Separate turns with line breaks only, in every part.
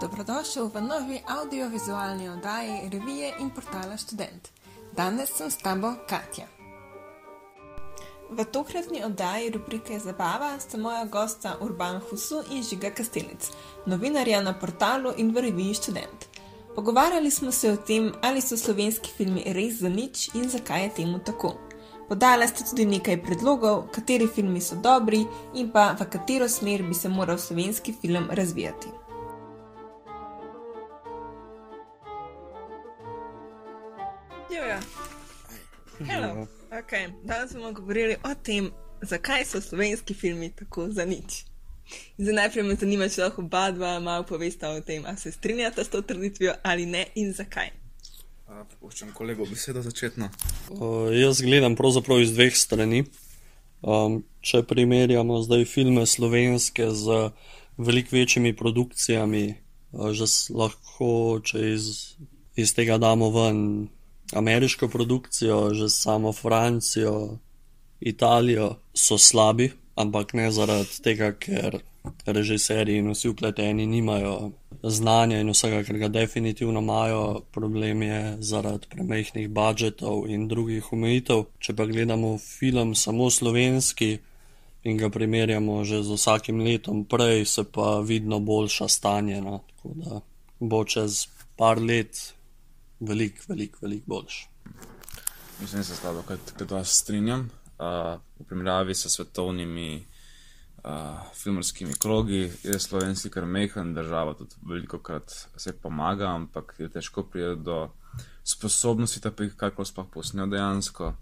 Dobrodošel v novi audiovizualni oddaji revije in portala Student. Danes sem s tabo Katja. V tokratni oddaji rubrike Zabava sta moja gosta Urban Husu in Žiga Kastelic, novinarja na portalu in v reviji Student. Pogovarjali smo se o tem, ali so slovenski filmi res za nič in zakaj je temu tako. Podala sta tudi nekaj predlogov, kateri filmi so dobri in pa v katero smer bi se moral slovenski film razvijati. Hello. Okay. Danes bomo govorili o tem, zakaj so slovenski filmi tako za nič. Zdaj najprej me zanima, če lahko oba dva malo povesta o tem, ali se strinjata s to trditvijo ali ne in zakaj.
Poščem kolego besedo začetno.
Uh, jaz gledam pravzaprav iz dveh strani. Um, če primerjamo zdaj filme slovenske z veliko večjimi produkcijami, uh, že lahko, če iz, iz tega damo ven ameriško produkcijo, že samo Francijo, Italijo, so slabi, ampak ne zaradi tega, ker režiserji in vsi upleteni nimajo znanja in vsega, kar ga definitivno imajo. Problem je zaradi premehnih budžetov in drugih omejitev. Če pa gledamo film samo slovenski in ga primerjamo že z vsakim letom prej, se pa vidno boljša stanje. No? Tako da bo čez par let veliko, veliko, veliko boljši.
Mislim, da se s tabo vas strinjam. Uh, v primerjavi s svetovnimi uh, filmarskimi krogi je slovenski kar mehen, država tudi veliko krat se pomaga, ampak je težko priti do sposobnosti, da bi kaj sploh posnel dejansko.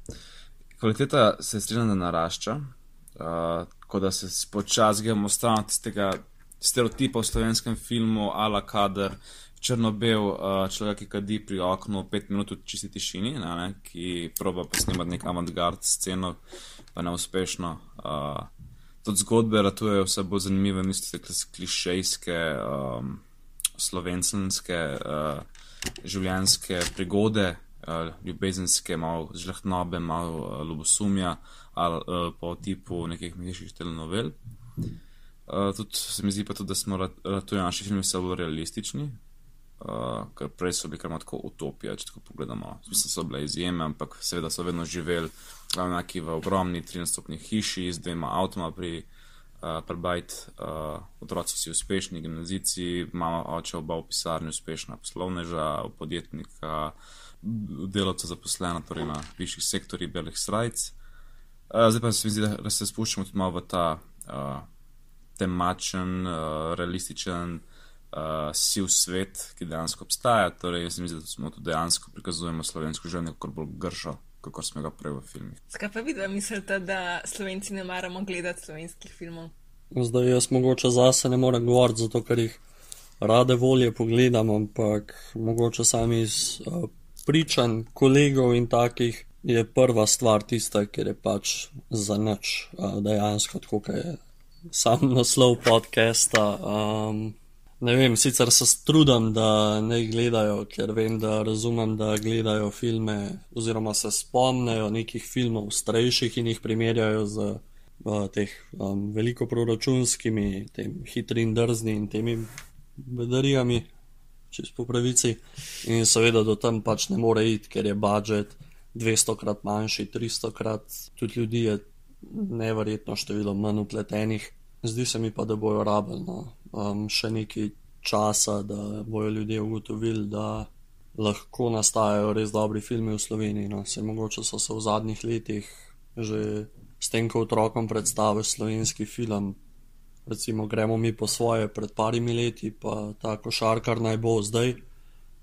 Kvaliteta se strinja, da narašča, uh, kot da se počasi gremo stran od tega stereotipa v slovenskem filmu, ala kader črno-bel uh, človek, ki kadi pri oknu pet minut v čisti tišini, ne, ne, ki proba posnemati nek avantgard sceno, pa neuspešno. Uh, tudi zgodbe ratujejo vse bolj zanimive, mislite, klišejske, um, slovenske, uh, življenjske prigode, uh, ljubezenske, malo žlehtnobe, malo uh, ljubosumja, ali uh, po tipu nekih mišljih telenovel. Uh, tudi se mi zdi pa tudi, da smo ratujejo naši filmi bolj realistični, Uh, ker prej so bili kar tako utopije, če tako pogledamo. Mislim, so bile izjeme, ampak seveda so vedno živeli neki v ogromni 13-stopni hiši z dvema avtoma pri uh, prebajt. Uh, otroci so uspešni, gimnazici, mama oče oba v pisarni, uspešna poslovneža, podjetnika, delovca zaposlena, torej na višjih sektorjih belih srajc. Uh, zdaj pa se mi zdi, da se spuščamo tudi malo v ta uh, temačen, uh, realističen uh, siv svet, ki dejansko obstaja. Torej, jaz mislim, da smo tu dejansko prikazujemo slovensko življenje kot bolj gršo, kot smo ga prej v filmih.
Skaj pa vidva mislite, da slovenci ne maramo gledati slovenskih filmov?
Zdaj jaz mogoče zase ne morem govoriti, zato ker jih rade volje pogledam, ampak mogoče sami iz uh, pričanj kolegov in takih. Je prva stvar tista, ker je pač za nič, uh, dejansko, kot je sam naslov podcasta. Um, Ne vem, sicer se trudim, da ne gledajo, ker vem, da razumem, da gledajo filme, oziroma se spomnijo nekih filmov starejših in jih primerjajo z uh, teh um, velikoproračunskimi, tem hitri in drzni in temi bedarijami, čez po pravici. In seveda do tam pač ne more iti, ker je budžet 200 krat manjši, 300 krat, tudi ljudi je neverjetno število manj upletenih. Zdi se mi pa, da bojo rabljeno. Um, še nekaj časa, da bojo ljudje ugotovili, da lahko nastajajo res dobri filmi v Sloveniji. No. Se mogoče so se v zadnjih letih že s tem, ko otrokom predstaviš slovenski film. Recimo, gremo mi po svoje pred parimi leti, pa ta košarkar naj bo zdaj,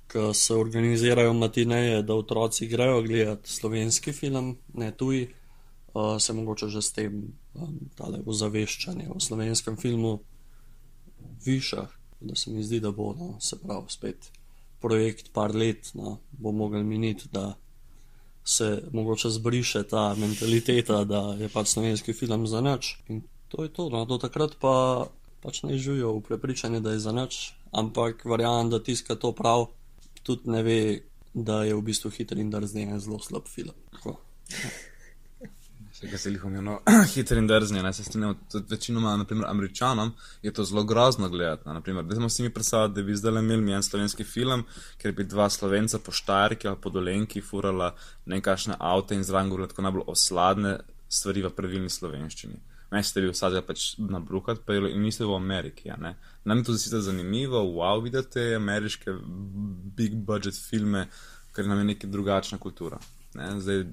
ko se organizirajo matineje, da otroci grejo gledati slovenski film, ne tuji, uh, se mogoče že s tem um, tale ozaveščanje o slovenskem filmu višah, da se mi zdi, da bo no, se pravi spet projekt par let, no, bo mogel miniti, da se mogoče zbriše ta mentaliteta, da je pač slovenski film za nič. In to je to, no, do takrat pa pač ne živijo v prepričanju, da je za nič, ampak verjamem, da tiska to prav, tudi ne ve, da je v bistvu hiter in drzni en zelo slab film. Tako.
Če se jih omenimo, hitri in drzni, ne se strinjamo. Večinoma, naprimer, američanom je to zelo grozno gledati. Naprimer, da smo si mi predstavljali, da bi zdaj imeli en slovenski film, ker bi dva slovenca po Štajerki ali po Dolenki furala nekakšne avto in zraven govorila tako najbolj osladne stvari v pravilni slovenščini. Meni ste bili vsaj pač nabruhati, pa in niste v Ameriki. Nam je to zelo zanimivo, wow, vidite ameriške big budget filme, ker nam je neka drugačna kultura. Ne? Zdaj,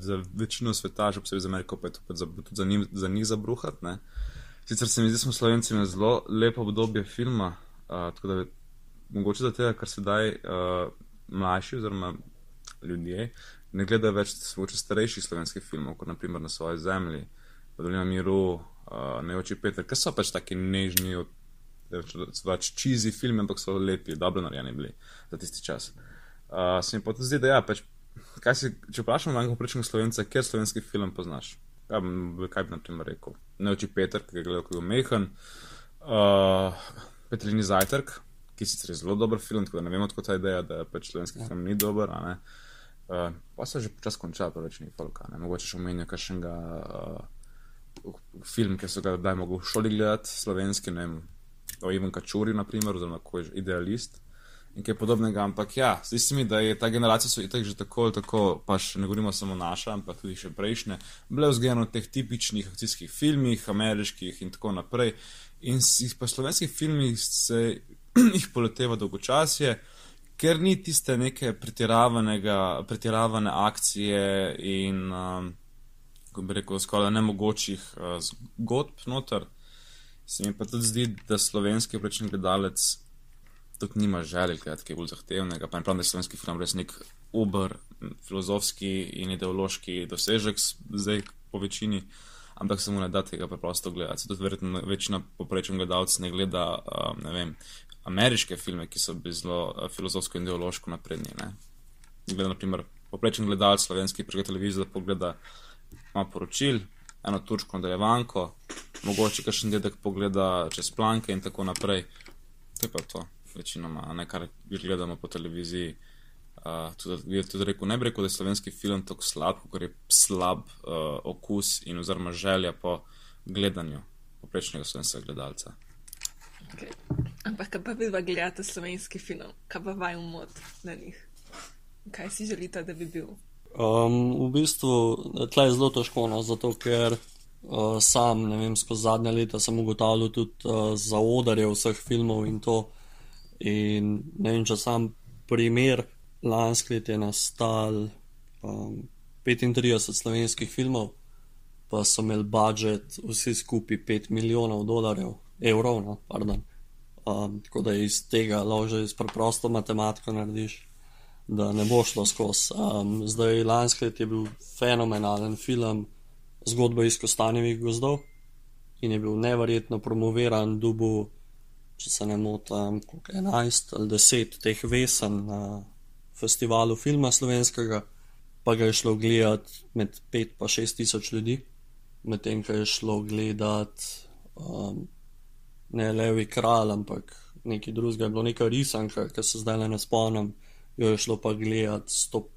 za večino sveta, še posebej za Ameriko, pa je to za, tudi za, njim, za njih zabruhati. Sicer se mi zdi, smo Slovenci imeli zelo lepo obdobje filma, uh, tako da mogoče zato, ker sedaj uh, mlajši oziroma ljudje ne gledajo več starejših slovenskih filmov, kot naprimer na svoji zemlji. Dolina Miru, uh, ne oči Peter, ki so pač taki nežni, pač čizi filmi, ampak so lepi, dobro narejeni bili za tisti čas. Uh, se mi pa tudi zdi, da ja, pač, si, če vprašamo manjko prečnega slovenca, kjer slovenski film poznaš? Kaj bi, kaj bi na primer rekel? Ne oči Peter, ki ga gledal kot Mehan, uh, Petrini Zajtrk, ki sicer je zelo dober film, tako da ne vem, odkot ta ideja, da pač slovenski ja. film ni dober. Uh, pa se že počasi konča, pa več ni folka. Mogoče še omenijo kakšnega. Uh, film, ki so ga zdaj mogli v šoli gledati, slovenski, ne vem, o Ivan Kačuri, naprimer, oziroma ko je idealist in kaj podobnega. Ampak ja, zdi se mi, da je ta generacija so itak že tako ali tako, pa še ne govorimo samo naša, ampak tudi še prejšnje, bile vzgojene v teh tipičnih akcijskih filmih, ameriških in tako naprej. In jih pa slovenskih filmih se jih poleteva dolgočasje. Ker ni tiste neke pretiravane akcije in um, kako bi rekel, skoraj nemogočih uh, zgodb noter. Se mi pa tudi zdi, da slovenski prečni gledalec tudi nima želje gledati kaj bolj zahtevnega. Pa ne pravim, da je slovenski film res nek uber, filozofski in ideološki dosežek, zdaj po večini, ampak se mu ne da tega preprosto gledati. Tudi verjetno večina poprečen gledalec ne gleda, uh, ne vem, ameriške filme, ki so bili zelo uh, filozofsko in ideološko napredni. Gleda, na primer, poprečen gledalec slovenski prek televizije, da pogleda ima poročil, eno turško nadaljevanko, mogoče kakšen dedek pogleda čez planke in tako naprej. To je pa to, večinoma, ne kar gledamo po televiziji. Uh, tudi, tudi rekel, ne bi rekel, da je slovenski film tako slab, kot je slab uh, okus in oziroma želja po gledanju poprečnega slovenskega gledalca.
Okay. Ampak, kaj pa vi dva gledate slovenski film, kaj pa vaj umot na njih? Kaj si želite, da bi bil?
Um, v bistvu tle je zelo težko, no, zato ker uh, sam, ne vem, skozi zadnje leta sem ugotavljal tudi uh, za odarje vseh filmov in to. In ne vem, če sam primer, lansko leto je nastal um, 35 slovenskih filmov, pa so imeli budžet vsi skupaj 5 milijonov dolarjev, evrov, no, pardon. Um, tako da iz tega lahko že iz preprosto matematiko narediš da ne bo šlo skozi. Um, zdaj, lansko leto je bil fenomenalen film Zgodba iz Kostanjevih gozdov in je bil neverjetno promoviran, dubu, če se ne motim, 11 ali 10 teh vesen na festivalu filma slovenskega, pa ga je šlo gledati med 5 in 6 tisoč ljudi, medtem ko je šlo gledati um, ne Levi kralj, ampak nekaj drugega, bilo nekaj risanka, ki se zdaj le ne spomnim jo je šlo pa gledati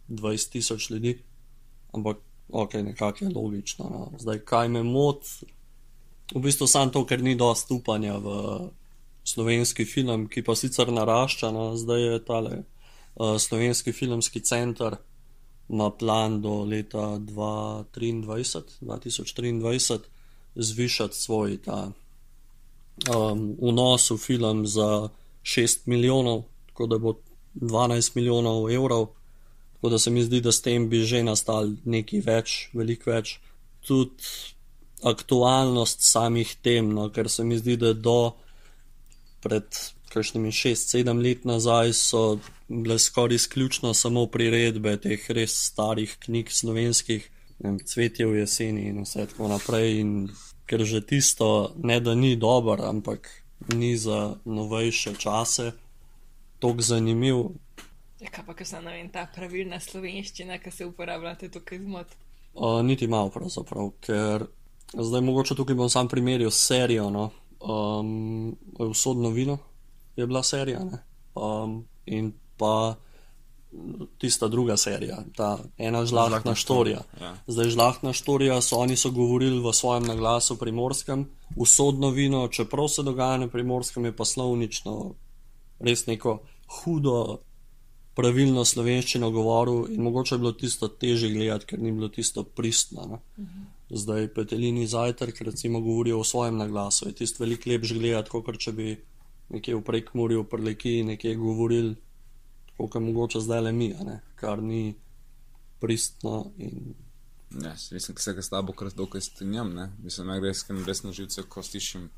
120 tisoč ljudi, ampak ok, nekako je logično. No. Zdaj, kaj me moti, v bistvu samo to, ker ni dost upanja v slovenski film, ki pa sicer narašča, no. zdaj je tale uh, slovenski filmski center. Na plan do leta 2023, 2023 zvišati svoj ta, um, vnos v film za 6 milijonov, tako da bo 12 milijonov evrov, tako da se mi zdi, da s tem bi že nastal nekaj več, veliko več. Tudi aktualnost samih tem, no, ker se mi zdi, da do pred kakšnimi 6-7 let nazaj so bile skoraj izključno samo priredbe teh res starih knjig slovenskih, cvetje v jeseni in vse tako naprej. In ker že tisto ne da ni dobro, ampak ni za novejše čase tako zanimiv.
Ja, kaj pa, ker se nam ta pravilna slovenščina, ki se uporablja tukaj zmot?
Uh, niti malo, pravzaprav, ker zdaj mogoče tukaj bom sam primerjal serijo. No? Um, Usodno vino je bila serija. Um, in pa tista druga serija, ta ena žlahtna
Žlahtna
štorija.
ja.
Zdaj žlahtna štorija so oni so govorili v svojem naglasu primorskem, usodno vino, čeprav se dogaja na primorskem, je pa slovnično res neko hudo, pravilno slovenščino govoril in mogoče je bilo tisto teže gledati, ker ni bilo tisto pristno. Ne? Zdaj petelini zajtrk recimo govorijo o svojem naglasu, je tisto veliko lepš gledati, kot če bi nekje v prekmurju, v prleki nekje govorili, kot je mogoče zdaj le mi, kar ni pristno in
Ja, mislim, da se ga s tabo kar dokaj strinjam. Mislim, da res, ker res na živce, ko slišim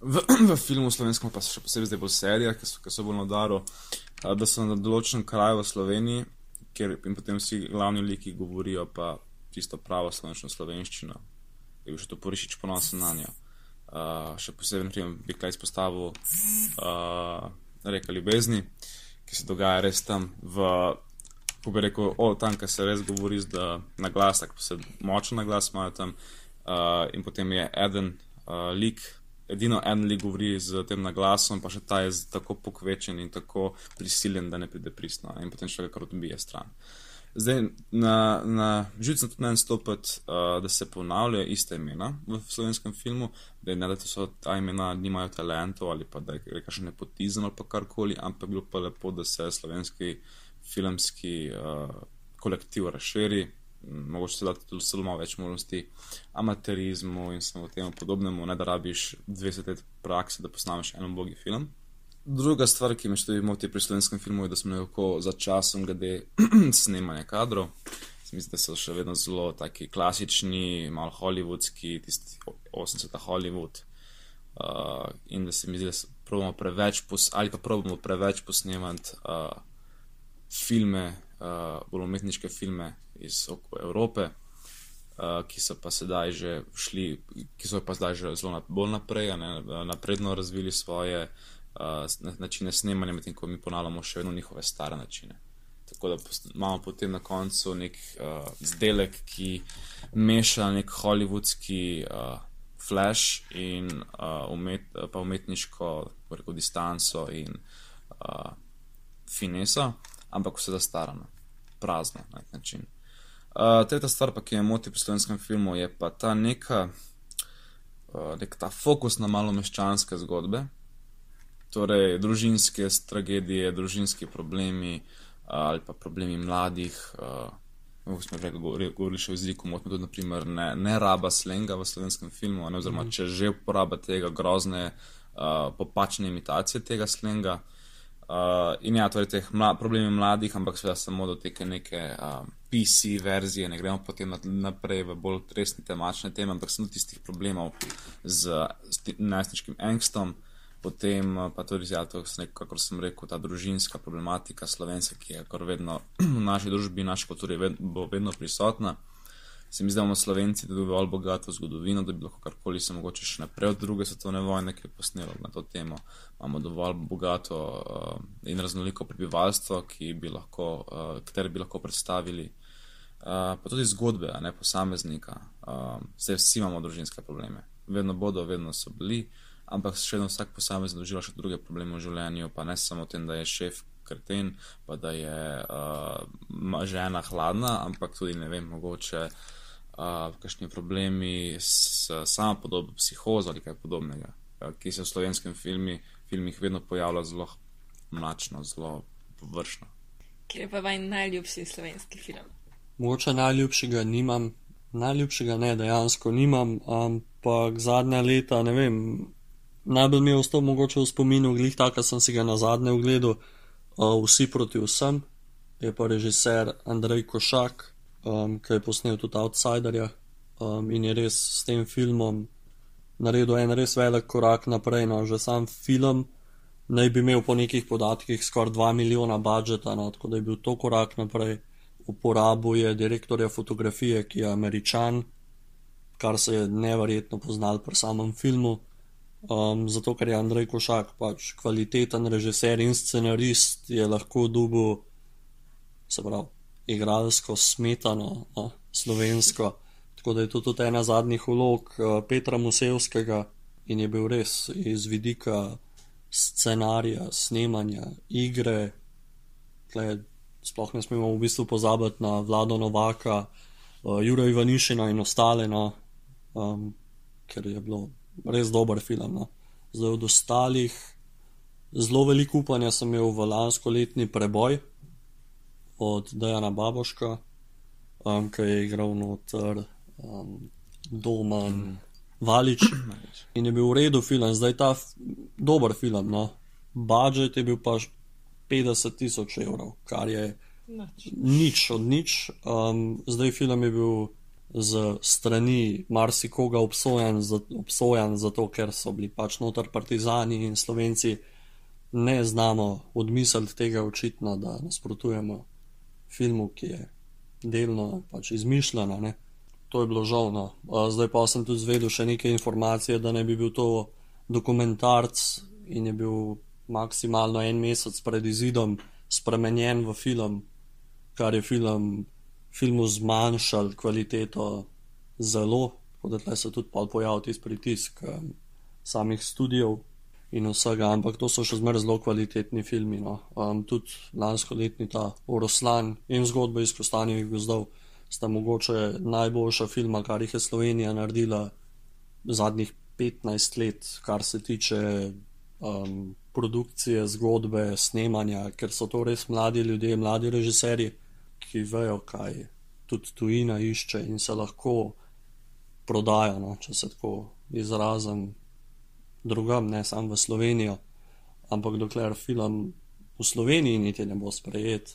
v, v filmu slovenskem, pa še posebej zdaj bolj serija, ki so, ki so bolj na daru, da so na določenem kraju v Sloveniji, kjer in potem vsi glavni liki govorijo pa čisto pravo slovenčno slovenščino. Je bil še to porišič ponosen na njo. Uh, še posebej, na primer, bi kaj izpostavil uh, reka ljubezni, ki se dogaja res tam v ko bi rekel, o, tam, kjer se res govori z na glas, tako se močen na glas imajo tam. Uh, in potem je eden uh, lik, edino en lik govori z tem naglasom, pa še ta je tako pokvečen in tako prisiljen, da ne pride pristno. In potem človek kar odbije stran. Zdaj, na, na živce tudi ne stopiti, uh, da se ponavljajo iste imena v slovenskem filmu, da ne da so ta imena, nimajo talentov ali pa da je rekaš nepotizem ali pa karkoli, ampak bi bilo pa lepo, da se slovenski filmski uh, kolektiv razširi, mogoče se da tudi zelo malo več možnosti amaterizmu in samo temu podobnemu, ne da rabiš 20 let prakse, da posnameš en ubogi film. Druga stvar, ki me še tudi moti pri slovenskem filmu, je, da smo nekako za časom glede snemanja kadrov. Se mi zdi, da so še vedno zelo taki klasični, malo hollywoodski, tisti 80-ta Hollywood. Uh, in da se mi zdi, da probamo preveč, pos ali pa probamo preveč posnemati uh, filme, uh, bolj umetniške filme iz Evrope, uh, ki so pa sedaj že šli, ki so pa zdaj že zelo na, bolj naprej, ne, napredno razvili svoje uh, načine snemanja, medtem ko mi ponavljamo še vedno njihove stare načine. Tako da imamo potem na koncu nek uh, izdelek, ki meša nek hollywoodski uh, flash in uh, umet, pa umetniško rekel, distanco in uh, fineso, ampak vse zastarano, prazno na nek način. Uh, tretja stvar, pa, ki me moti pri slovenskem filmu, je pa ta neka, uh, nek ta fokus na malo meščanske zgodbe, torej družinske tragedije, družinski problemi uh, ali pa problemi mladih. Uh, smo že govorili, govorili še o jeziku, motimo tudi, naprimer, ne, ne raba slenga v slovenskem filmu, ne, oziroma če že uporaba tega grozne, uh, popačne imitacije tega slenga. Uh, in ja, torej teh mla, problemi mladih, ampak seveda samo do te neke uh, PC verzije, ne gremo potem naprej v bolj resne temačne teme, ampak samo tistih problemov z, z najstniškim angstom, potem uh, pa tudi, ja, to, kakor sem rekel, ta družinska problematika slovenska, ki je kar vedno v naši družbi, naši kulturi ved, bo vedno prisotna. Se mi zdi, da imamo Slovenci dovolj bogato zgodovino, da bi lahko karkoli se mogoče še naprej od druge svetovne vojne, ki je posnelo na to temo. Imamo dovolj bogato uh, in raznoliko prebivalstvo, ki bi lahko, uh, katere bi lahko predstavili. Uh, pa tudi zgodbe, ne posameznika. Uh, Zdaj vsi imamo družinske probleme. Vedno bodo, vedno so bili, ampak še vedno vsak posameznik doživlja še druge probleme v življenju, pa ne samo tem, da je šef kreten, pa da je uh, žena hladna, ampak tudi ne vem, mogoče uh, kakšni problemi s samo podobo, psihozo ali kaj podobnega, uh, ki se v slovenskem filmi, filmih vedno pojavlja zelo mlačno, zelo površno.
Kjer je pa vaš najljubši slovenski film?
Mogoče najljubšega nimam, najljubšega ne, dejansko nimam, ampak zadnja leta, ne vem, najbolj mi je ostal mogoče v spominu, glih taka sem si ga na zadnje ogledal, uh, Vsi proti vsem, je pa režiser Andrej Košak, um, ki je posnel tudi Outsiderja um, in je res s tem filmom naredil en res velik korak naprej. No, že sam film naj bi imel po nekih podatkih skoraj 2 milijona budžeta, no, tako da je bil to korak naprej. Uporabil je direktorja fotografije, ki je američan, kar se je neverjetno poznal pri samem filmu. Um, zato, ker je Andrej Košak pač kvaliteten režiser in scenarist, je lahko dubil, se pravi, igralsko smetano, no, slovensko. Tako da je to tudi ena zadnjih vlog uh, Petra Musevskega in je bil res iz vidika scenarija, snemanja, igre, tle sploh ne smemo v bistvu pozabiti na Vlado Novaka, uh, Jura Ivanišina in ostale, no, um, ker je bilo res dober film. No. Zdaj od ostalih, zelo veliko upanja sem imel v lansko letni preboj od Dejana Baboška, um, ki je igral noter um, Doman. Mm. Valič in je bil v redu film, zdaj ta dober film. No. Budžet je bil pa 50 tisoč evrov, kar je nič, nič od nič. Um, zdaj film je bil z strani marsikoga obsojen, za, obsojen zato, ker so bili pač noter partizani in slovenci. Ne znamo odmisliti tega očitno, da nasprotujemo filmu, ki je delno pač izmišljeno. Ne. To je bilo žalno. Zdaj pa sem tudi zvedel še neke informacije, da ne bi bil to dokumentarc in je bil maksimalno en mesec pred izidom spremenjen v film, kar je film, filmu zmanjšal kvaliteto zelo, tako da se tudi pojavil tisti pritisk um, samih studijev in vsega, ampak to so še zmeraj zelo kvalitetni filmi. No. Um, tudi lansko letni ta Oroslan in zgodba iz Kostanjevih gozdov sta mogoče najboljša filma, kar jih je Slovenija naredila zadnjih 15 let, kar se tiče um, produkcije, zgodbe, snemanja, ker so to res mladi ljudje, mladi režiserji, ki vejo, kaj tudi tujina išče in se lahko prodajo, no, če se tako izrazim, drugam, ne samo v Slovenijo. Ampak dokler film v Sloveniji niti ne bo sprejet,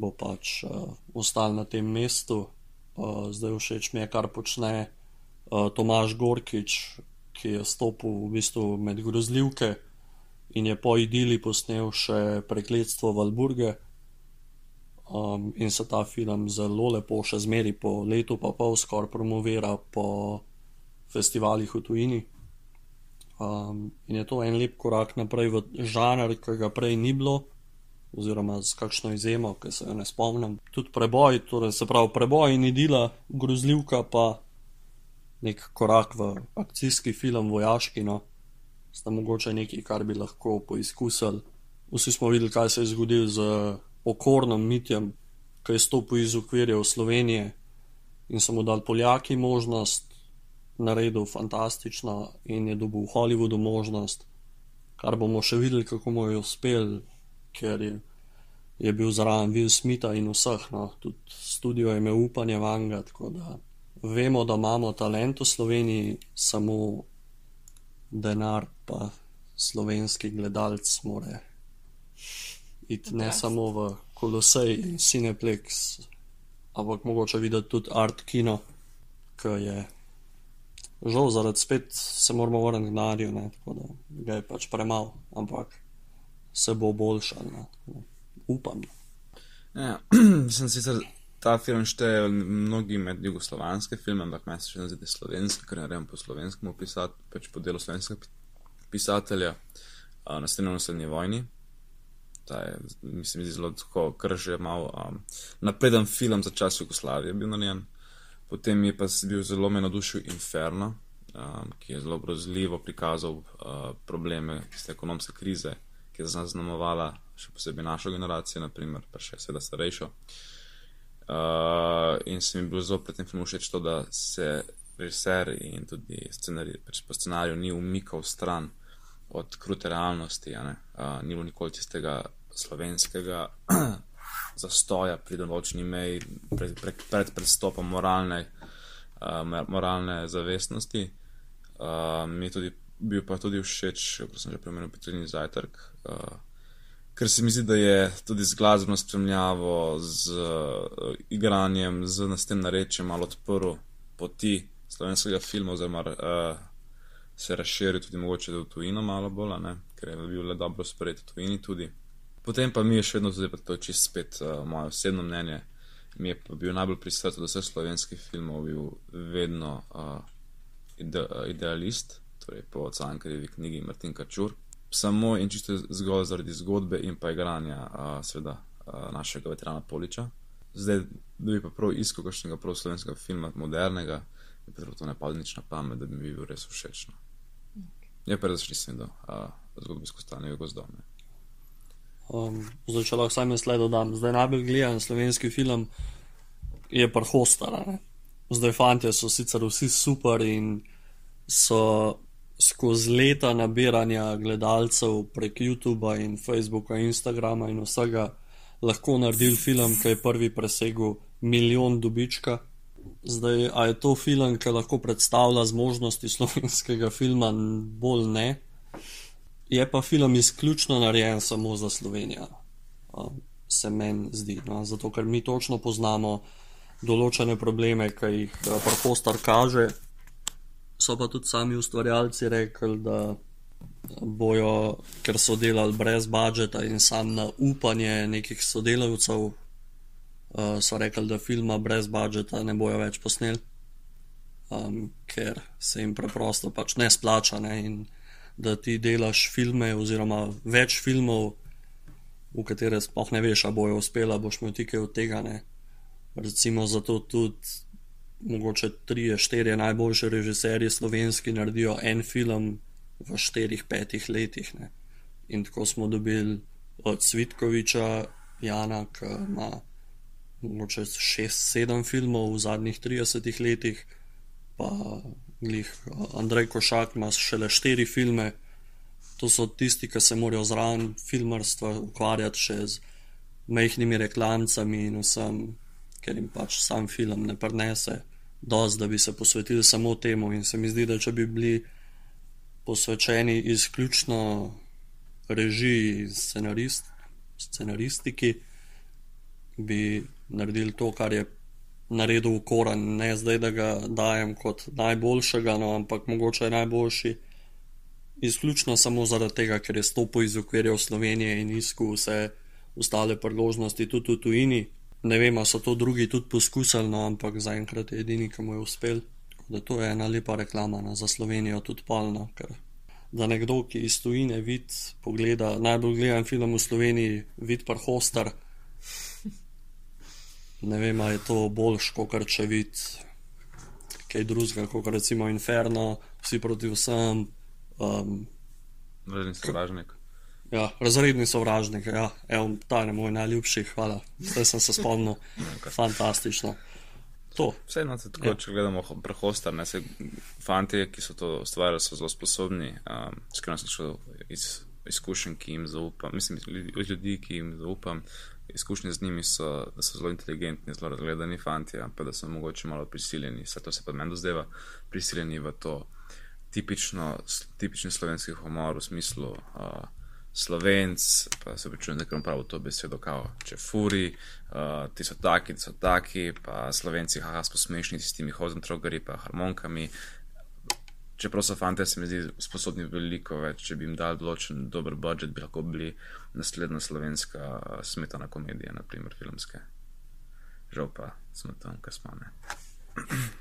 bo pač uh, ostal na tem mestu. Uh, zdaj všeč mi je, kar počne uh, Tomaš Gorkič, ki je stopil v bistvu med grozljivke in je po idili posnel še Prekletstvo Valburge. Um, in se ta film zelo lepo, še zmeri po letu, pa pol skoraj promovira po festivalih v tujini. Um, in je to en lep korak naprej v žanr, ki ga prej ni bilo, oziroma z kakšno izjemo, ki se jo ne spomnim. Tudi preboj, torej se pravi preboj in idila, grozljivka pa nek korak v akcijski film, vojaški. No sta mogoče nekaj, kar bi lahko poizkusili. Vsi smo videli, kaj se je zgodilo z okornom mitjem, ki je stopil iz okvirja Slovenije in so mu dali Poljaki možnost, naredil fantastično in je dobil v Hollywoodu možnost, kar bomo še videli, kako mu je uspel, ker je, je bil zraven Will Smitha in vseh, no, tudi studio je imel upanje vanga, tako da vemo, da imamo talent v Sloveniji, samo denar, pa slovenski gledalec more iti ne samo v Kolosej in Cineplex, ampak mogoče videti tudi art kino, ki je žal zaradi spet se moramo vrniti na Arju, tako da ga je pač premalo, ampak se bo boljša, upam.
Ja, sem sicer ta film šteje mnogi med jugoslovanske filme, ampak meni se še ne zdi slovenski, ker ne rečem po slovenskem pisati, pač po delu slovenskega pisatelja uh, na steni naslednji vojni. Ta je, mislim, zelo tako, kar že malo um, napreden film za čas Jugoslavije bil narejen. Potem je pa bil zelo me navdušil Inferno, um, ki je zelo grozljivo prikazal uh, probleme iz te ekonomske krize, ki je zaznamovala še posebej našo generacijo, naprimer, pa še seveda starejšo. Uh, in se mi je bilo zelo pri tem filmu všeč to, da se režiser in tudi scenarij, pač po scenariju ni umikal stran od krute realnosti, uh, ni bilo nikoli tistega slovenskega zastoja pri določeni meji pred, pred, pred predstopom moralne, uh, moralne zavestnosti. Uh, mi je tudi bil pa tudi všeč, kot sem že premenil, Petrini zajtrk. Uh, ker se mi zdi, da je tudi z glasbeno spremljavo, z uh, igranjem, z nastem narečjem malo odprl poti slovenskega filma, oziroma uh, se razširil tudi mogoče v tujino malo bolj, ne? ker je bil le dobro sprejet v tujini tudi. Potem pa mi je še vedno, zdaj pa to je čist spet uh, moje osebno mnenje, mi je pa bil najbolj pri srcu, da vse slovenskih filmov bil vedno uh, ide, uh, idealist, torej po Cankarjevi knjigi Martin Kačur samo in čisto zgolj zaradi zgodbe in pa igranja, uh, seveda, uh, našega veterana Poliča. Zdaj, da bi pa prav iskal kakšnega prav slovenskega filma, modernega, je pa to ne padlo nič na pamet, da bi mi bil res všeč. Je pa res videl uh, zgodbe skozi stanje v gozdovne.
Um, zdaj, če lahko sam jaz le dodam, zdaj najbolj gledan slovenski film je pa Hostar. Zdaj, fanti so sicer vsi super in so skozi leta nabiranja gledalcev prek YouTuba in Facebooka, Instagrama in vsega lahko naredili film, ki je prvi presegel milijon dobička. Zdaj, a je to film, ki lahko predstavlja zmožnosti slovenskega filma, bolj ne. Je pa film izključno narejen samo za Slovenijo, se meni zdi. No? Zato, ker mi točno poznamo določene probleme, ki jih Parkostar kaže. So pa tudi sami ustvarjalci rekli, da bojo, ker so delali brez budžeta in sam na upanje nekih sodelavcev, uh, so rekli, da filma brez budžeta ne bojo več posneli, um, ker se jim preprosto pač ne splača. Ne? In da ti delaš filme, oziroma več filmov, v katere sploh ne veš, a bojo uspela, boš imel tike od tega. Ne? Recimo zato tudi. Mogoče tri, štiri najboljše režiserje slovenski naredijo en film v štirih, petih letih. Ne. In tako smo dobili od Svitkoviča, Jana, ki ima morda šest, sedem filmov v zadnjih 30 letih, pa glih Andrej Košak ima šele štiri filme. To so tisti, ki se morajo zraven filmarstva ukvarjati še z mehkimi reklamcami in vsem, ker jim pač sam film ne prenese, dosti, da bi se posvetili samo temu. In se mi zdi, da če bi bili posvečeni izključno režiji in scenarist, scenaristiki, bi naredili to, kar je naredil Koran. Ne zdaj, da ga dajem kot najboljšega, no, ampak mogoče je najboljši. Izključno samo zaradi tega, ker je stopil iz okvirja Slovenije in iskal vse ostale priložnosti tudi v tujini. Ne vem, so to drugi tudi poskusili, no, ampak zaenkrat je edini, ki mu je uspel da to je ena lepa reklama no, za Slovenijo, tudi polno. Da nekdo, ki iz tujine vidi, pogleda najbolj gledan film v Sloveniji, vidi pa hostar. Ne vem, ali je to boljš, kot če vidi kaj drugega, kot recimo Inferno, vsi proti vsem. Um,
Razredni sovražnik.
Ja, razredni sovražnik, ja, Evo, ta je moj najljubši, hvala. Zdaj sem se spomnil. Fantastično
to. Vseeno, tako, ja. če gledamo prehostar, ne se fanti, ki so to ustvarjali, so zelo sposobni. Um, Skrajno sem šel iz izkušenj, ki jim zaupam, mislim, od ljudi, ki jim zaupam. Izkušnje z njimi so, da so zelo inteligentni, zelo razgledani fanti, pa da so mogoče malo prisiljeni, vse to se pa meni dozdeva, prisiljeni v to tipično, tipični slovenski humor v smislu. Uh, slovenc, pa se pričujem, da je prav to besedo, kao, če furi, uh, ti so taki, ti so taki, pa slovenci, haha, smo smešni s temi hozentrogari, pa harmonikami. Čeprav so fanti, se mi zdi, sposobni veliko več, če bi jim dal določen dober budžet, bi lahko bili naslednja slovenska smetana komedija, naprimer filmske. Žal pa smo tam, kar smo ne.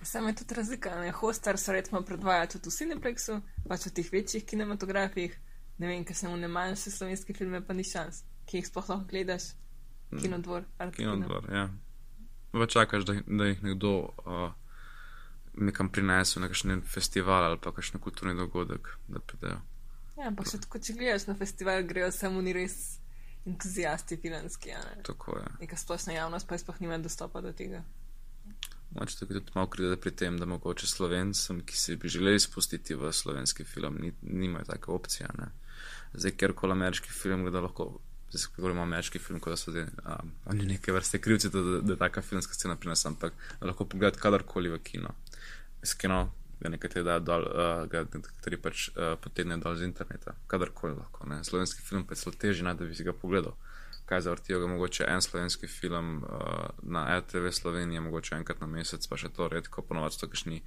Samo je tudi razlika, ne? Hostar se recimo predvaja tudi v Cineplexu, pač v teh večjih kinematografih ne vem, ker sem v ne manjše slovenske filme, pa ni šans, ki jih sploh lahko gledaš, mm. kinodvor.
Kinodvor, ja. Pa čakaš, da, da jih nekdo uh, nekam prinese, na kakšen festival ali pa kakšen kulturni dogodek, da pridejo.
Ja, ampak še tako, če gledaš na festival, grejo samo ni res entuzijasti filmski. Ne?
Tako je.
Neka splošna javnost pa sploh nima dostopa do tega.
Moče tudi malo krivda pri tem, da mogoče slovencem, ki si bi želeli spustiti v slovenski film, ni, nimajo take opcije. Ne? zdaj kjerkoli ameriški film, da lahko, zdaj se govorimo o ameriški film, kot da so zdaj, um, oni neke vrste krivci, da, da, da taka filmska scena pri nas, ampak lahko pogledate kadarkoli v kino. Z kino ga nekateri dajo dol, uh, ga nekateri pač uh, potegnejo dol z interneta, kadarkoli lahko. Ne. Slovenski film pa je zelo težji, da bi si ga pogledal. Kaj zavrtijo ga mogoče en slovenski film uh, na RTV Sloveniji, mogoče enkrat na mesec, pa še to redko, ponovadi so kakšni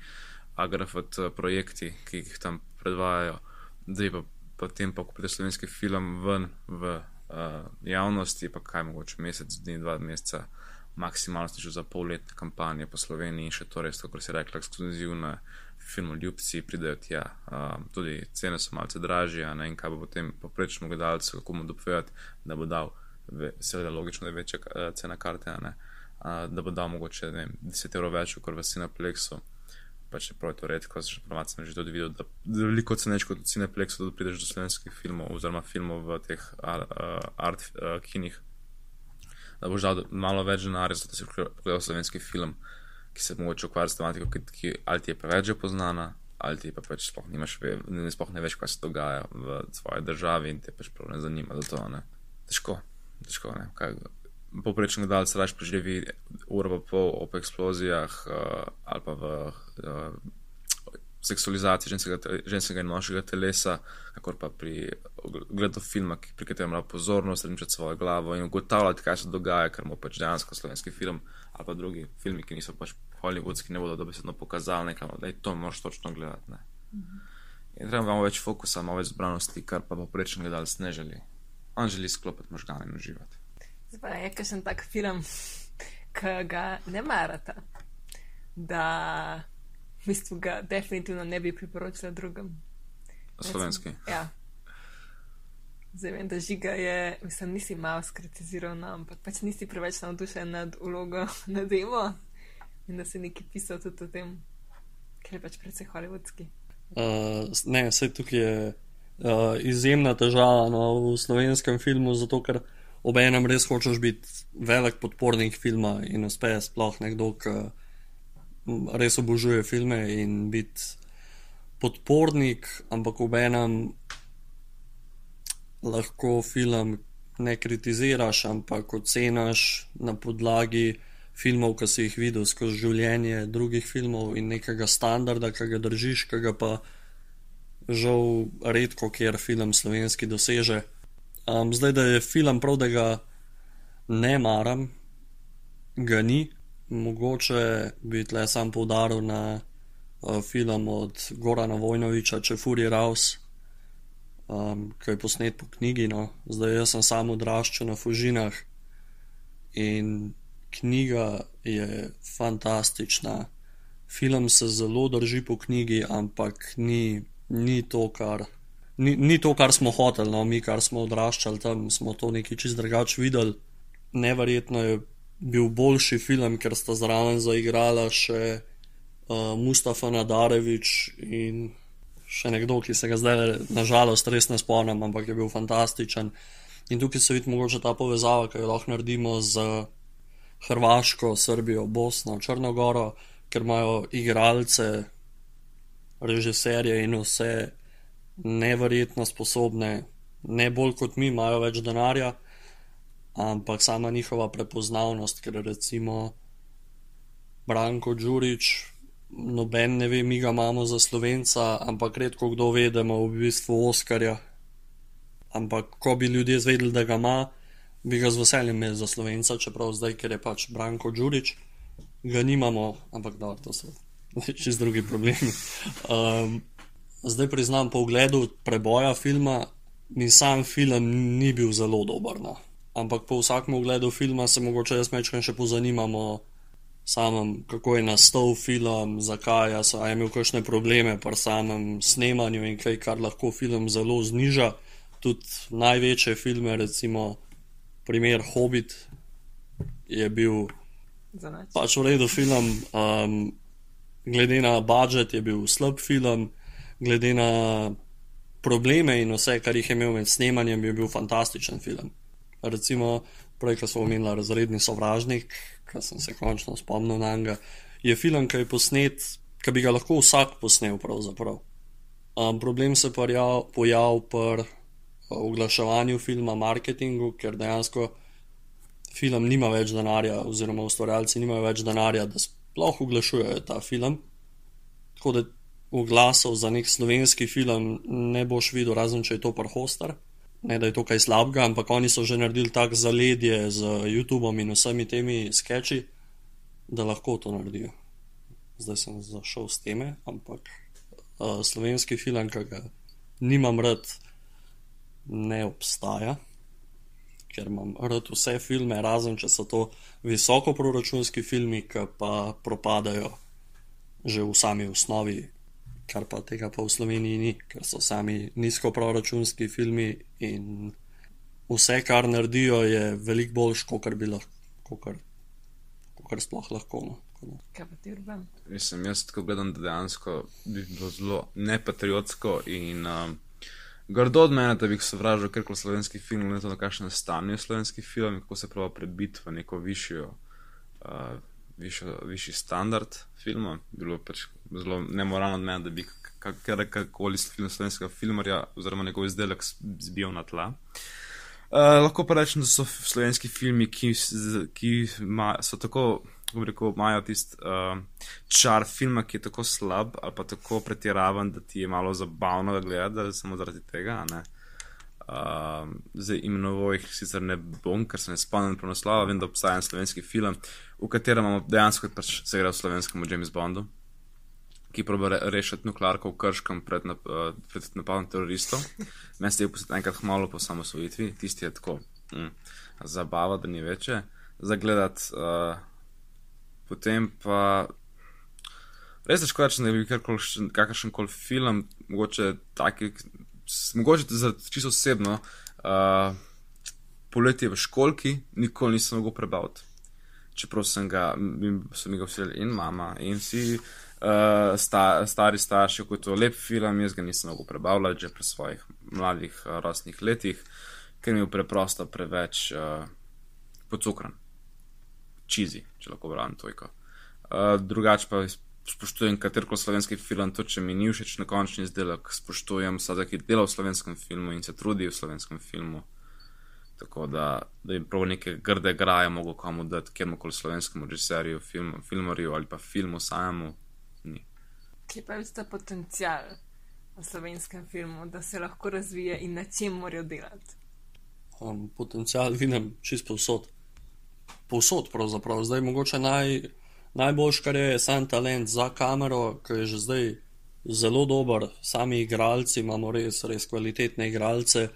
agrafat projekti, ki jih tam predvajajo, zdaj pa potem pa, ko pride slovenski film ven v uh, javnosti, pa kaj mogoče mesec, dni, dva meseca, maksimalno že za polletne kampanje po Sloveniji in še to res, kot si rekla, ekskluzivne filmu ljubci pridejo tja. Uh, tudi cene so malce dražje, ne in kaj bo potem poprečnemu gledalcu, kako mu dopovedati, da bo dal, seveda logično, da je večja uh, cena karte, uh, da bo dal mogoče ne, 10 evrov več, kot v Cineplexu. pač čeprav je to redko, še pravzaprav sem že tudi videl, da, da veliko ceneš kot v Cineplexu, da prideš do slovenskih filmov oziroma filmov v teh ar, uh, art uh, kinih. Da boš dal malo več denarja, zato si pogledal slovenski film, ki se mogoče ukvarja s tematiko, ki, ki ali ti je preveč že poznana, ali ti pa pač sploh, nimaš, ne, sploh ne veš, kaj se dogaja v svoji državi in te pač prav ne zanima. To, ne. Težko, težko. Poprečen gledalec raje preživi uro pa pol ob eksplozijah uh, ali pa v uh, seksualizaciji ženskega, ženskega in moškega telesa, kakor pa pri gledu filma, pri katerem ima pozornost, razmišljati svojo glavo in ugotavljati, kaj se dogaja, ker mu pač dejansko slovenski film ali pa drugi filmi, ki niso pač hollywoodski, ne bodo dobesedno pokazali nekam, da je to moš točno gledati. Ne. In treba imamo več fokusa, malo več zbranosti, kar pa poprečen gledalec ne želi. On želi sklopiti možgane in uživati.
Zdaj je kakšen tak film, ki ga ne marate, da v bistvu ga definitivno ne bi priporočila drugim.
Slovenski.
Ja. Zdaj vem, da žiga je, mislim, nisi malo skritiziral, no, ampak pač nisi preveč navdušen nad ulogo na demo in da si nekaj pisal tudi o tem, ker je pač predvsej hollywoodski.
Uh, ne, vse tukaj je uh, izjemna težava no, v slovenskem filmu, zato ker ob enem res hočeš biti velik podpornik filma in uspe sploh nekdo, ki res obožuje filme in biti podpornik, ampak ob enem lahko film ne kritiziraš, ampak oceniš na podlagi filmov, ki si jih videl skozi življenje drugih filmov in nekega standarda, ki ga držiš, ki ga pa žal redko kjer film slovenski doseže. Um, zdaj, da je film prav, da ga ne maram, ga ni. Mogoče bi tle sam poudaril na uh, film od Gorana Vojnoviča, Če Furi Raus, um, ki je posnet po knjigi. No. Zdaj, jaz sem samo odraščal na Fužinah in knjiga je fantastična. Film se zelo drži po knjigi, ampak ni, ni to, kar. Ni, ni to, kar smo hoteli, no, mi, kar smo odraščali tam, smo to nekaj čist drugače videli. Neverjetno je bil boljši film, ker sta zraven zaigrala še uh, Mustafa Nadarevič in še nekdo, ki se ga zdaj, nažalost, res ne spomnim, ampak je bil fantastičen. In tukaj se vidi mogoče ta povezava, ki jo lahko naredimo z Hrvaško, Srbijo, Bosno, Črnogoro, ker imajo igralce, režiserje in vse neverjetno sposobne, ne bolj kot mi, imajo več denarja, ampak sama njihova prepoznavnost, ker recimo Branko Đurič, noben ne ve, mi ga imamo za slovenca, ampak redko kdo ve, da ima v bistvu Oskarja. Ampak ko bi ljudje zvedeli, da ga ima, bi ga z veseljem imel za slovenca, čeprav zdaj, ker je pač Branko Đurič, ga nimamo, ampak da, to so čez drugi problemi. Um, zdaj priznam, po ogledu preboja filma, mi sam film ni bil zelo dober. No. Ampak po vsakem ogledu filma se mogoče jaz mečkam še pozanimamo. Samem, kako je nastal film, zakaj so imeli kakšne probleme pri samem snemanju in kaj, kar lahko film zelo zniža. Tudi največje filme, recimo primer Hobbit je bil pač v redu film, um, glede na budžet je bil slab film, glede na probleme in vse, kar jih je imel med snemanjem, je bil fantastičen film. Recimo, prej, ko smo omenili razredni sovražnik, ki sem se končno spomnil na njega, je film, ki je posnet, ki bi ga lahko vsak posnel, pravzaprav. Um, problem se je pojavil pri oglaševanju filma, marketingu, ker dejansko film nima več denarja, oziroma ustvarjalci nimajo več denarja, da sploh oglašujejo ta film. Tako da oglasov za nek slovenski film ne boš videl, razen če je to prhostar. Ne da je to kaj slabega, ampak oni so že naredili tak zaledje z YouTubeom in vsemi temi sketchi, da lahko to naredijo. Zdaj sem zašel s teme, ampak uh, slovenski film, ki ga nimam rad, ne obstaja, ker imam rad vse filme, razen če so to visokoproračunski filmi, ki pa propadajo že v sami osnovi, kar pa tega pa v Sloveniji ni, ker so sami nizkoproračunski filmi in vse, kar naredijo, je veliko boljš, kot bi lahko, kar sploh lahko. No.
Kaj pa ti urban?
Mislim, jaz tako gledam, da dejansko bi bilo zelo nepatriotsko in um, grdo od mene, da bi sovražil kar koli slovenski film, ne to, na kakšen stanje je slovenski film in kako se pravi prebiti v neko višjo. Uh, Višjo, višji standard filma, bilo pač zelo nemoralno od mene, da bi kakorkoli film slovenskega filmarja oziroma njegov izdelek zbijal na tla. Uh, lahko pa rečem, da so slovenski filmi, ki, ki ma, so tako rekel, imajo tisti uh, čar filma, ki je tako slab ali pa tako pretiravan, da ti je malo zabavno ga gledati, samo zaradi tega. Uh, zdaj imenoval jih sicer ne bom, ker se ne spomnim po naslovu, vem, da obstaja en slovenski film, v katerem imamo dejansko pač se igra v slovenskem James Bondu, ki proba re rešiti nuklearko v krškem pred, nap uh, pred napadom teroristov. Se je posebej enkrat malo po samosvojitvi, tisti je tako mm, zabava, da ni večje. Zagledati uh, potem pa res težko reči, da bi kakršen koli film, mogoče taki, mogoče zaradi čisto osebno. Uh, poletje v školki nikoli nisem mogel prebaviti. Čeprav sem ga, so mi ga vsi in mama in vsi uh, sta, stari starši, kot je to lep film, jaz ga nisem mogel prebavljati že pri svojih mladih uh, rosnih letih, ker mi je preprosto preveč uh, pocukran čizi, če lahko pravim tojko. Uh, drugače pa spoštujem katerkoli slovenski film, to če mi ni všeč na končni izdelek, spoštujem vsak, ki dela v slovenskem filmu in se trudi v slovenskem filmu. Tako da, da jim prav neke grde graje mogo komu dati, kjerkoli slovenskemu režiserju, film, filmarju ali pa filmu samemu. Ni.
Kje pa je ta potencial v slovenskem filmu, da se lahko razvije in na čem morajo delati?
Um, potencial vidim čisto povsod povsod, pravzaprav. zdaj mogoče naj, najboljš, kar je sam talent za kamero, ki je že zdaj zelo dober, sami igralci imamo res, res kvalitetne igralce,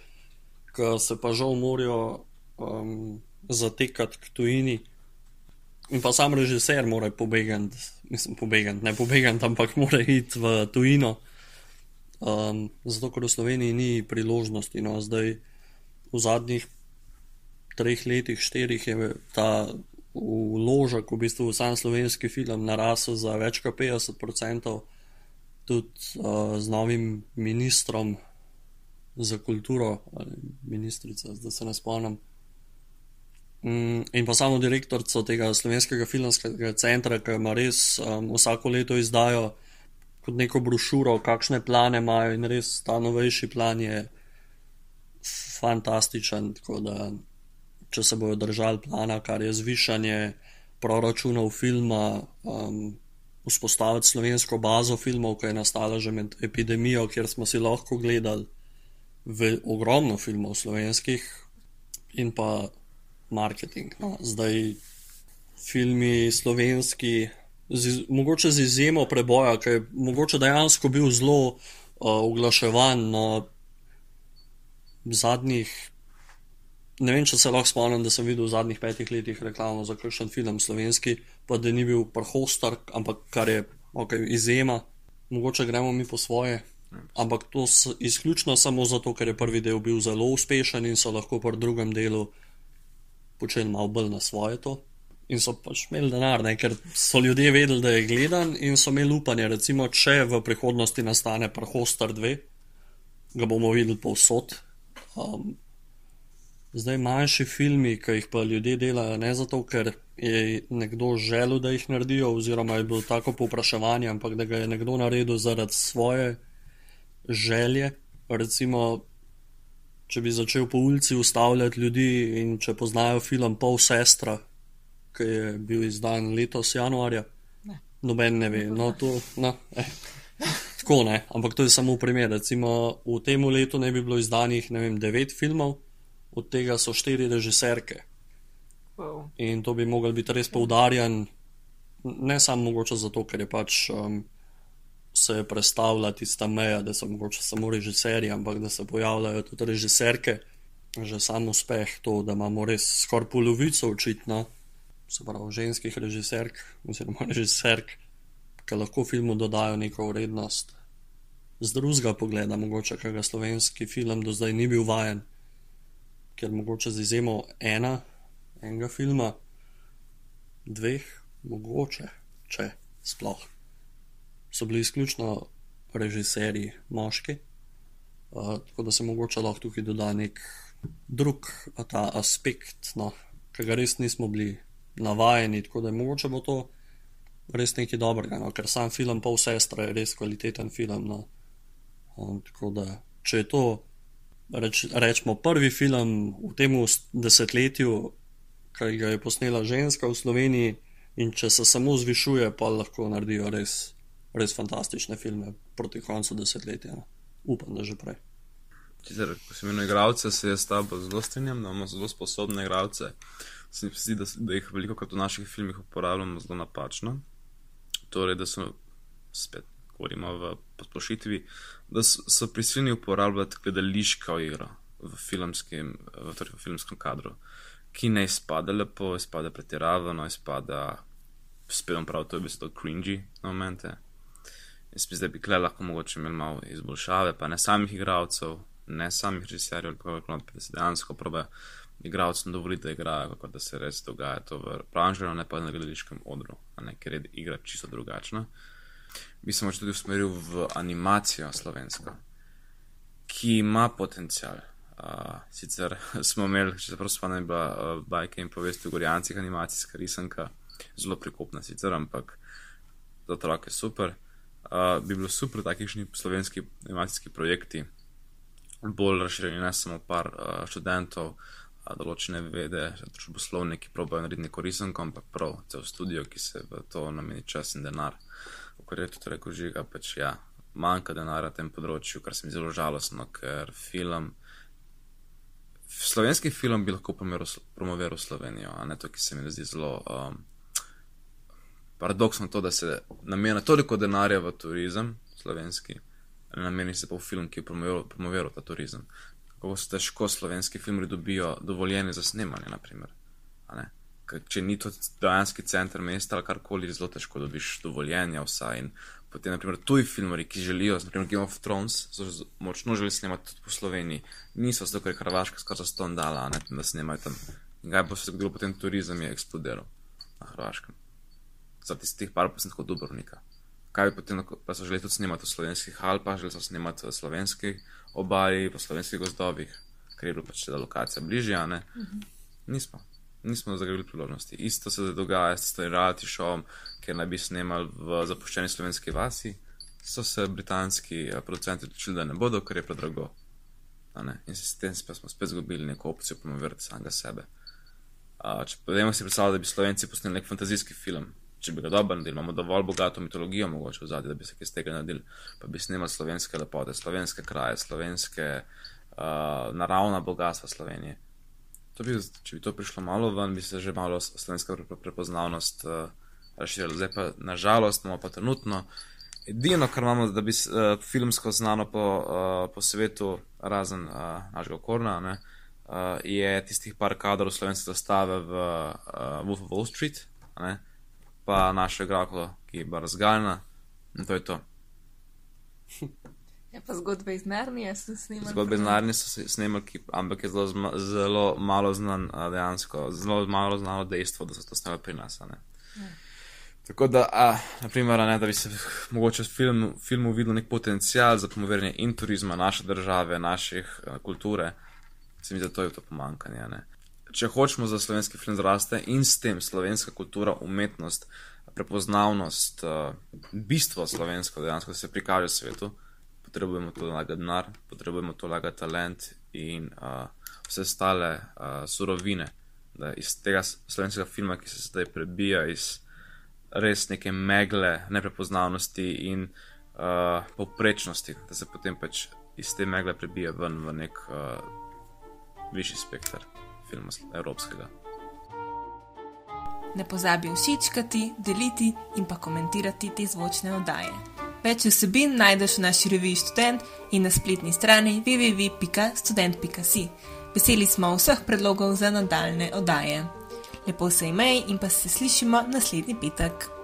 ki se pa žal morajo um, zatekati k tujini. In pa sam režiser mora pobegati, mislim, pobegati, ne pobegati, ampak mora iti v tujino. Um, zato, ker v Sloveniji ni priložnosti. No, zdaj, v zadnjih treh letih, štirih je ta vložek v bistvu v sam slovenski film narasel za več kot 50%, tudi uh, z novim ministrom za kulturo, ali ministrica, zdaj se ne spomnim. Mm, in pa samo direktorico tega slovenskega filmskega centra, ki ima res um, vsako leto izdajo kot neko brošuro, kakšne plane imajo, in res ta novejši plan je fantastičen. Tako da če se bodo držali plana, kar je zvišanje proračunov filma, um, vzpostaviti slovensko bazo filmov, ki je nastala že med epidemijo, kjer smo si lahko gledali ogromno filmov slovenskih in pa marketing. No. Zdaj filmi slovenski, z, mogoče z izjemo preboja, ki je mogoče dejansko bil zelo uh, oglaševan. No, Zadnjih ne vem, če se lahko spomnim, da sem videl v zadnjih petih letih reklamo za kakšen film slovenski, pa da ni bil prhostar, ampak kar je okay, izjema, mogoče gremo mi po svoje. Ampak to je izključno samo zato, ker je prvi del bil zelo uspešen in so lahko pri drugem delu počeli malo bolj na svoje to. In so pač imeli denar, ne? ker so ljudje vedeli, da je gledan in so imeli upanje, recimo, če v prihodnosti nastane Prhostar 2, ga bomo videli povsod. Um, Zdaj manjši filmi, ki jih pa ljudje delajo, ne zato, ker je nekdo želel, da jih naredijo, oziroma je bilo tako povpraševanje, ampak da ga je nekdo naredil zaradi svoje želje. Recimo, če bi začel po ulici ustavljati ljudi in če poznajo film Pol Sestra, ki je bil izdan letos januarja, ne. noben ne ve. No, to, no, eh. Tako ne, ampak to je samo primer. Recimo, v tem letu ne bi bilo izdanih, vem, devet filmov od tega so štiri režiserke.
Wow.
In to bi mogel biti res poudarjen, ne samo mogoče zato, ker je pač um, se predstavlja tista meja, da so mogoče samo režiserji, ampak da se pojavljajo tudi režiserke. Že sam uspeh to, da imamo res skoraj polovico očitno, se pravi, ženskih režiserk, oziroma režiserk, ki lahko filmu dodajo neko vrednost. Z drugega pogleda, mogoče, kaj ga slovenski film do zdaj ni bil vajen ker mogoče z izjemo ena, enega filma, dveh, mogoče, če sploh. So bili izključno režiserji moški, uh, tako da se mogoče lahko tukaj doda nek drug ta aspekt, no, ki ga res nismo bili navajeni, tako da je mogoče bo to res nekaj dobrega, no, ker sam film Pol sestra je res kvaliteten film. No. Um, tako da, če je to, reč, rečemo, prvi film v tem desetletju, ki ga je posnela ženska v Sloveniji, in če se samo zvišuje, pa lahko naredijo res, res fantastične filme proti koncu desetletja. No. Upam, da že prej.
Čizer, ko sem imel igralce, se jaz s tabo zelo strinjam, da imamo zelo sposobne igralce. Se mi zdi, da, da jih veliko krat v naših filmih uporabljamo zelo napačno. Torej, da so spet, govorimo v posplošitvi, da so, prisiljeni uporabljati gledališko igro v filmskem, v, torej v filmskem kadru, ki ne izpada lepo, izpada pretiravano, izpada, spet vam prav, to je bistvo cringy na momente. Jaz mislim, da bi kle lahko mogoče imeli malo izboljšave, pa ne samih igralcev, ne samih režiserjev, ampak da se dejansko probe igralcem dovoliti, da igrajo, kako da se res dogaja to v pravžnju, ne pa na gledališkem odru, ker je igra čisto drugačna. Bi se moč tudi usmeril v animacijo slovensko, ki ima potencial. Uh, sicer smo imeli, če se prav spomnim, uh, bajke in povesti o Gorjancih, animacijska risanka, zelo prikopna sicer, ampak za otroke super. Uh, bi bilo super, takšni slovenski animacijski projekti, bolj razširjeni, ne samo par uh, študentov, uh, določene vede, družboslovne, ki probajo narediti neko risanko, ampak prav cel studio, ki se v to nameni čas in denar. Kar je tudi rekel žiga, pač ja, manjka denarja na tem področju, kar se mi zelo žalostno, ker film. Slovenski film bi lahko promoviral Slovenijo, a ne to, ki se mi zdi zelo um, paradoksno, to, da se namenja toliko denarja v turizem, slovenski, nameni se pa v film, ki je promoviral, promoviral ta turizem. Kako se težko slovenski filmi dobijo dovoljenje za snemanje, naprimer. Če ni to dejanski center mesta ali karkoli, zelo težko dobiš dovoljenja vsaj. In potem, naprimer, tuji filmari, ki želijo, naprimer Game of Thrones, so močno želeli snemati tudi po Sloveniji, niso zato, ker je Hrvaška skoraj ston dala, ne, da snemajo tam. In kaj bo se zgodilo, potem turizem je eksplodiral na Hrvaškem. Za tistih par procent kot Dubrovnika kaj bi potem, pa so želeli tudi snemati v slovenskih Alpah, želeli so snemati v slovenskih obali, po slovenskih gozdovih, ker je bila pač ta lokacija bližja, ne? Mhm. Nismo. Nismo zagrebili priložnosti. Isto se dogaja s tem reality showom, ker naj bi snimali v zapuščeni slovenski vasi, so se britanski eh, producenti odločili, da ne bodo, ker je predrago. In s tem pa smo spet izgubili neko opcijo promovirati samega sebe. Uh, če pa si predstavljati, da bi slovenci posneli nek fantazijski film, če bi ga dobro naredili, imamo dovolj bogato mitologijo, mogoče v zadnji, da bi se kaj z tega naredili, pa bi snimali slovenske lepote, slovenske kraje, slovenske uh, naravna bogatstva Slovenije. Bi, če bi to prišlo malo ven, bi se že malo slovenska prepoznavnost uh, razširila. Zdaj pa nažalost imamo pa trenutno. Edino, kar imamo, da bi uh, filmsko znano po, uh, po svetu, razen uh, našega korna, ne, uh, je tistih par kadrov slovenske zastave v uh, Wolf of Wall Street. Ne, pa naša igralka, ki je bila razgaljena. In to je to.
Ja, pa zgodbe iz Narnije so snimali.
Zgodbe iz Narnije so snimali, ampak je zelo, zelo malo znan, dejansko, zelo malo znano dejstvo, da so to snimali pri nas. Ja. Tako da, a, naprimer, ne, da bi se mogoče v film, filmu videl nek potencial za pomoverjanje in turizma naše države, naših a, kulture, se mi zdi, da to je to pomankanje. Ne če hočemo za slovenski film zrasti in s tem slovenska kultura, umetnost, prepoznavnost, uh, bistvo slovensko dejansko se prikaže v svetu, potrebujemo to laga denar, potrebujemo to laga talent in uh, vse stale uh, surovine, da iz tega slovenskega filma, ki se zdaj prebija iz res neke megle, neprepoznavnosti in uh, poprečnosti, da se potem pač iz te megle prebija ven v nek uh, višji spektr filma evropskega.
Ne pozabi všečkati, deliti in pa komentirati te zvočne oddaje. Več vsebin najdeš v naši reviji Student in na spletni strani www.student.si. Veseli smo vseh predlogov za nadaljne oddaje. Lepo se imej in pa se slišimo naslednji petek.